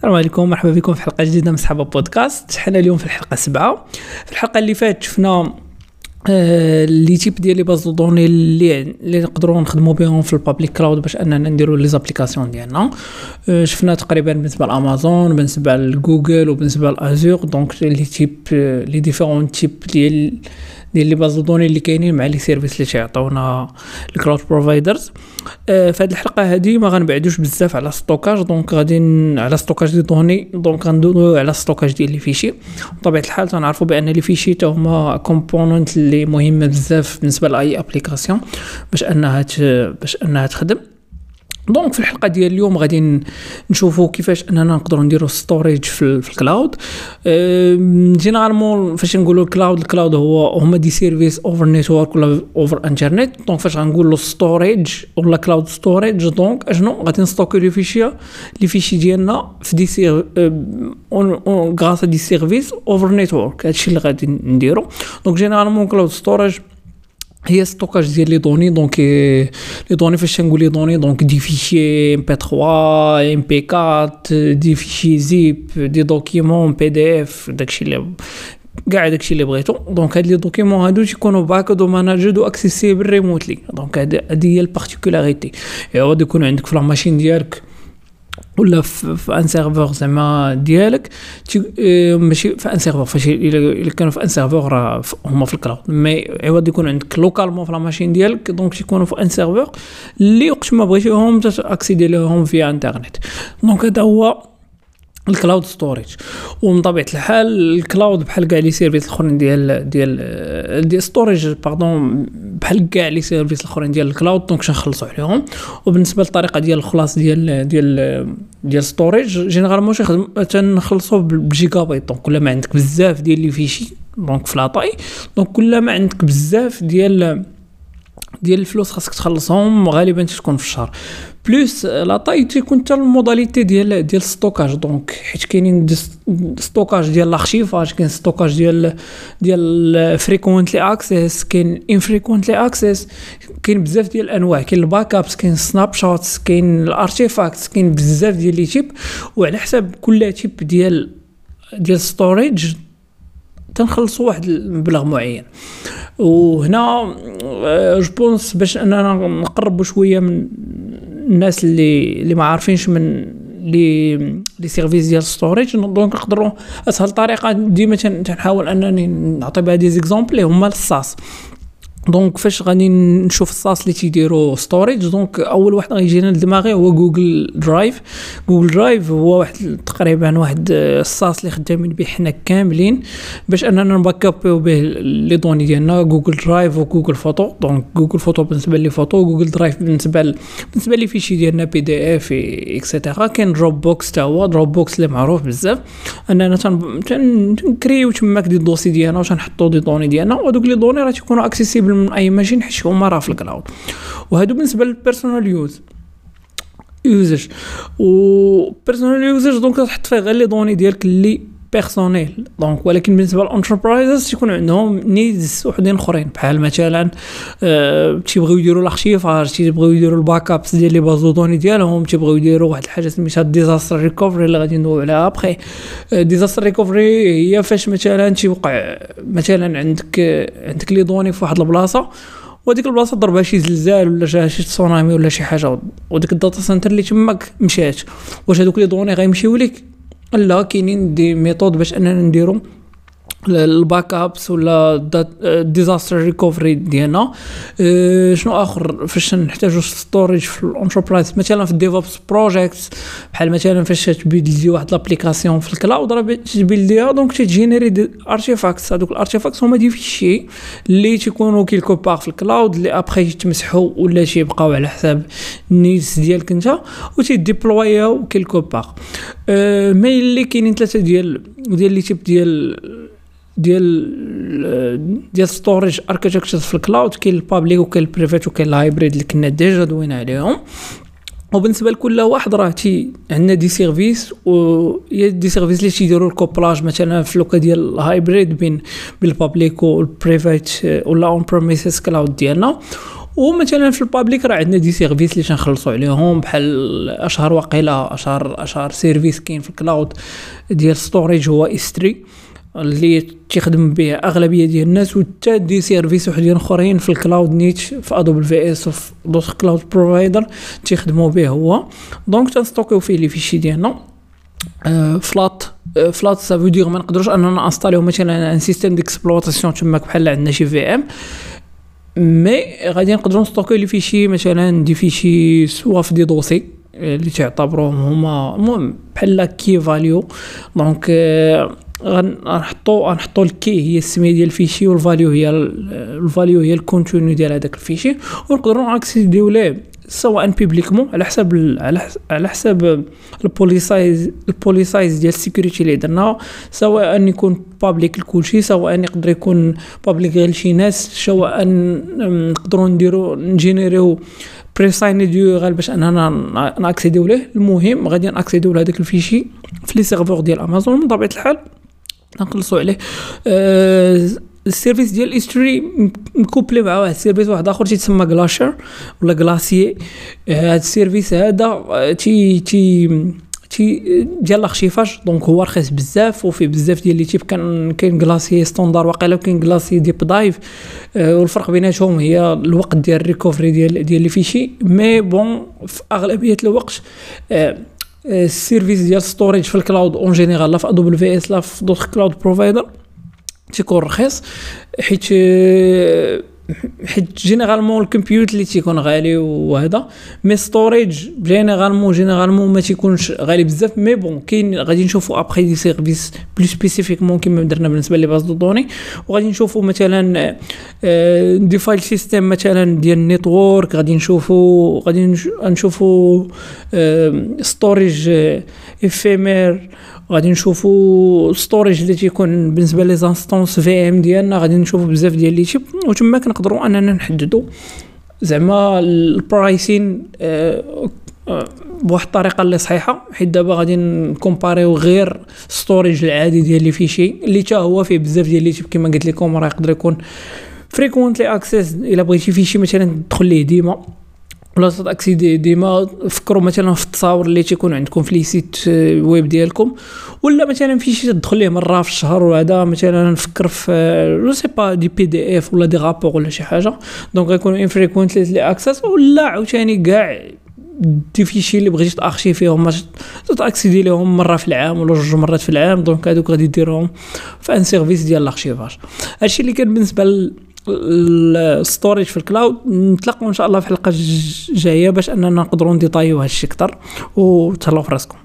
السلام عليكم مرحبا بكم في حلقة جديدة من صحابه بودكاست. حنا اليوم في الحلقة سبعة. في الحلقة اللي فاتت شفنا آه، les types ديال les bases de données اللي اللي نقدروا نخدموا بهم في ال public cloud باش أننا نديروا les applications ديالنا. آه، شفنا تقريبا بالنسبة لأمازون بالنسبة لجوجل وبالنسبة لأزور. donc les types les différents types ديال ديال les bases de données اللي كاينين مع les services اللي تيعطيونا ال cloud providers آه في هذه الحلقة هذه ما غنبعدوش بزاف على stockage donc غادي على stockage des données donc غندوزو على stockage ديال les fichiers. بطبيعة الحال تنعرفوا بأن les fichiers تا هما component اللي مهمة بزاف بالنسبة لأي application باش أنها باش أنها تخدم. donc في الحلقة ديال اليوم غادي نشوفوا كيفاش أننا نقدروا نديروا storage في, في ال cloud généralement فاش نقولوا ال cloud ال cloud هو هما des services over network ولا over internet donc فاش غنقولوا storage ولا cloud storage donc أشنو؟ غادي نستوكي les fichiers les fichiers ديالنا في des ser غراس des services over network هادشي اللي غادي نديرو. donc généralement cloud storage هي stockage ديال les données donc les données فاش نقول les données donc des fichiers MP 3 MP 4 des fichiers zip des documents PDF داكشي اللي كاع داكشي اللي بغيتو donc هاد les documents هادو تيكونوا backed و managed و accessible remotely donc هادي هي ال particularité غادي يكون عندك في la machine ديالك ولا في un serveur زعما ديالك آه، ماشي في un serveur فاش الا كانوا في un serveur راه هما في ال cloud mais عوض يكون عندك localement في la machine ديالك donc تيكونوا في un serveur اللي وقت ما بغيتيهم تاكسيدي لهم via internet donc هذا هو ال cloud storage ومن طبيعه الحال ال cloud بحال كاع les services الأخرين ديال ديال ديال storage pardon بحال كاع les services الأخرين ديال ال cloud donc نخلصوا عليهم. وبالنسبة للطريقة ديال الخلاص ديال ديال ديال storage généralement تنخلصوا تنخلصوا بال gigabyte donc كل ما عندك بزاف ديال les fichiers donc في la taille donc كل ما عندك بزاف ديال ديال الفلوس خاصك تخلصهم غالبا تكون في الشهر. plus la taille تيكون حتى ال modalité ديال ديال stockage donc حيت كاينين stockage ديال l'archivage كاين stockage ديال ديال frequently access كاين infrequently access كاين بزاف ديال الأنواع. كاين ال backups كاين snapshots كاين ال artifacts كاين بزاف ديال les types. وعلى حساب كل type ديال ديال storage تنخلصوا واحد المبلغ معين. وهنا je pense باش أننا نقربوا شوية من الناس اللي اللي ما عارفينش من لي les services ديال storage donc نقدروا أسهل طريقة ديما تنحاول أنني نعطي بها des exemples اللي هما ال SaaS donc فاش غادي نشوف ال SaaS اللي تيديروا storage donc أول واحد غيجينا لدماغي هو جوجل درايف جوجل درايف هو واحد تقريبا واحد ال SaaS اللي خدامين به حنا كاملين. باش أننا نباكابيو به les données ديالنا جوجل درايف وجوجل فوتو donc جوجل فوتو بالنسبة les photos جوجل درايف بالنسبة ل... بالنسبة les fichiers ديالنا PDF et cetera كاين دروب بوكس تا هو. دروب بوكس اللي معروف بزاف. أننا تنكريو تماك دي دوسي ديالنا وتنحطو des données ديالنا. ودوك les données راه تيكونوا accessibles من أي machine حيت هما راه في ال cloud. وهادو بالنسبة لل personal use usage و personal usage donc تحط فيه غير les données ديالك اللي personnelles donc ولكن بالنسبة لل enterprises تيكون عندهم needs وحدين أخرين. بحال مثلا أه تيبغيو يديروا ال archivage تيبغيو يديروا ال backups ديال les bases de données ديالهم تيبغيو يديروا واحد الحاجة سميتها disaster recovery اللي غادي ندويو عليها après disaster recovery هي فاش مثلا تيوقع مثلا عندك عندك les données في واحد البلاصة وديك البلاصة ضربها شي زلزال ولا شي تسونامي ولا شي حاجة. وديك ال data center اللي تماك مشات. واش هذوك les données غيمشيو لك لا كاينين des méthodes باش أننا نديرو. ال backups ولا disaster recovery ديالنا. أه شنو آخر؟ فاش نحتاجو storage في ال enterprise مثلا في ال DevOps project بحال مثلا فاش ت build ي واحد l'application في ال cloud راه ت build يها donc ت générer artifacts هذوك ال artifacts هما des fichiers اللي تيكونوا quelque part في ال cloud اللي ابخي يتمسحوا ولا تيبقاو على حساب ال needs ديالك انت وتي déploy او quelque part mais اللي كاينين ثلاثة ديال ديال les types ديال ديال ديال storage architecture في ال cloud كاين ال public وكاين ال private وكاين ال hybrid اللي كنا déjà دوينا عليهم. وبالنسبة لكل واحد راه تي عندنا des services و des services اللي تيديروا ال couplage مثلا في le cas ديال ال hybrid بين بال public وال private ولا on-premises cloud ديالنا. ومثلا في ال public راه عندنا des services اللي تنخلصوا عليهم بحال أشهر وقيله أشهر أشهر service كاين في ال cloud ديال storage هو S3 اللي تيخدم به أغلبية ديال الناس وحتى des services وحدين أخرين في ال cloud نيتش في AWS وفي d'autres cloud provider تيخدموا به هو. donc تن stock يو فيه les fichiers ديالنا. flat flat ça veut dire ما نقدروش أننا install يو مثلا un système d'exploitation تماك بحال عندنا شي VM mais غادي نقدروا ن stock يو les fichiers مثلا des fichiers soit في دي دوسي اللي تعتبروهم هما المهم بحال key value donc غنحطو غنحطو ال key هي السمية ديال ال fichier وال value هي ال value هي ال contenu ديال هذاك ال fichier. ونقدروا ن accéd يو ليه سواء publiquement على حسب على حسب ال policies ال policies ديال ال security اللي درنا سواء يكون public لكلشي سواء يقدر يكون public غير لشي ناس سواء نقدروا نديرو ن génér يو presigned URL باش أننا ن accéd يو ليه. المهم غادي ن accéd يو لهذاك ال fichier في les serveurs ديال امازون من طبيعه الحال نخلصوا عليه. أه ال service ديال ال S3 م couplé مع واحد ال service واحد آخر تيتسمى Glacier ولا Glacier هذا ال service هذا تي تي تي ديال ال archivage donc هو رخيص بزاف وفيه بزاف ديال les types. كان كاين Glacier standard واقيلا وكاين Glacier deep archive والفرق بيناتهم هي الوقت ديال ال recovery ديال ديال les fichiers. mais bon في أغلبية الوقت أه ال service ديال storage في ال cloud en général لا في AWS لا في d'autres cloud provider تيكون رخيص حيت حيت généralement ال compute اللي تيكون غالي وهذا mais storage généralement généralement ما تيكونش غالي بزاف mais bon كاين غادي نشوفوا après des services plus spécifiquement كيما درنا بالنسبة les bases de données. وغادي نشوفوا مثلا des file systems مثلا ديال ال network غادي نشوفوا غادي نشوفوا storage éphémère غادي نشوفو storage اللي تيكون بالنسبة les instances VM ديالنا غادي نشوفو بزاف ديال les types وتما كنقدروا أننا نحددوا زعما ال pricing أه أه بواحد الطريقة اللي صحيحة حيت دابا غادي ن compar يو غير storage العادي ديال les fichiers اللي حتى هو فيه بزاف ديال les types كما قلت لكم راه يقدر يكون frequently access إلا بغيتي fichier مثلا تدخل ليه ديما. ولا accéder ديما فكروا مثلا في التصاور اللي تيكون عندكم في les sites web ديالكم ولا مثلا في شي تدخل ليه مرة في الشهر وهذا مثلا نفكر في je sais pas des PDF ولا des rapports ولا شي حاجة. donc غيكونوا infrequently access ولا عاوتاني كاع des fichiers اللي بغيتي ت archiv يهم ت accéder لهم مرة في العام ولا جوج مرات في العام donc هذوك غادي ديرهم في un service ديال ال archivage هادشي اللي كان بالنسبة ال storage في ال cloud نتلاقوا إن شاء الله في حلقة جاية باش أننا نقدروا ن détaill يو هادشي أكثر وتهلاو في راسكم.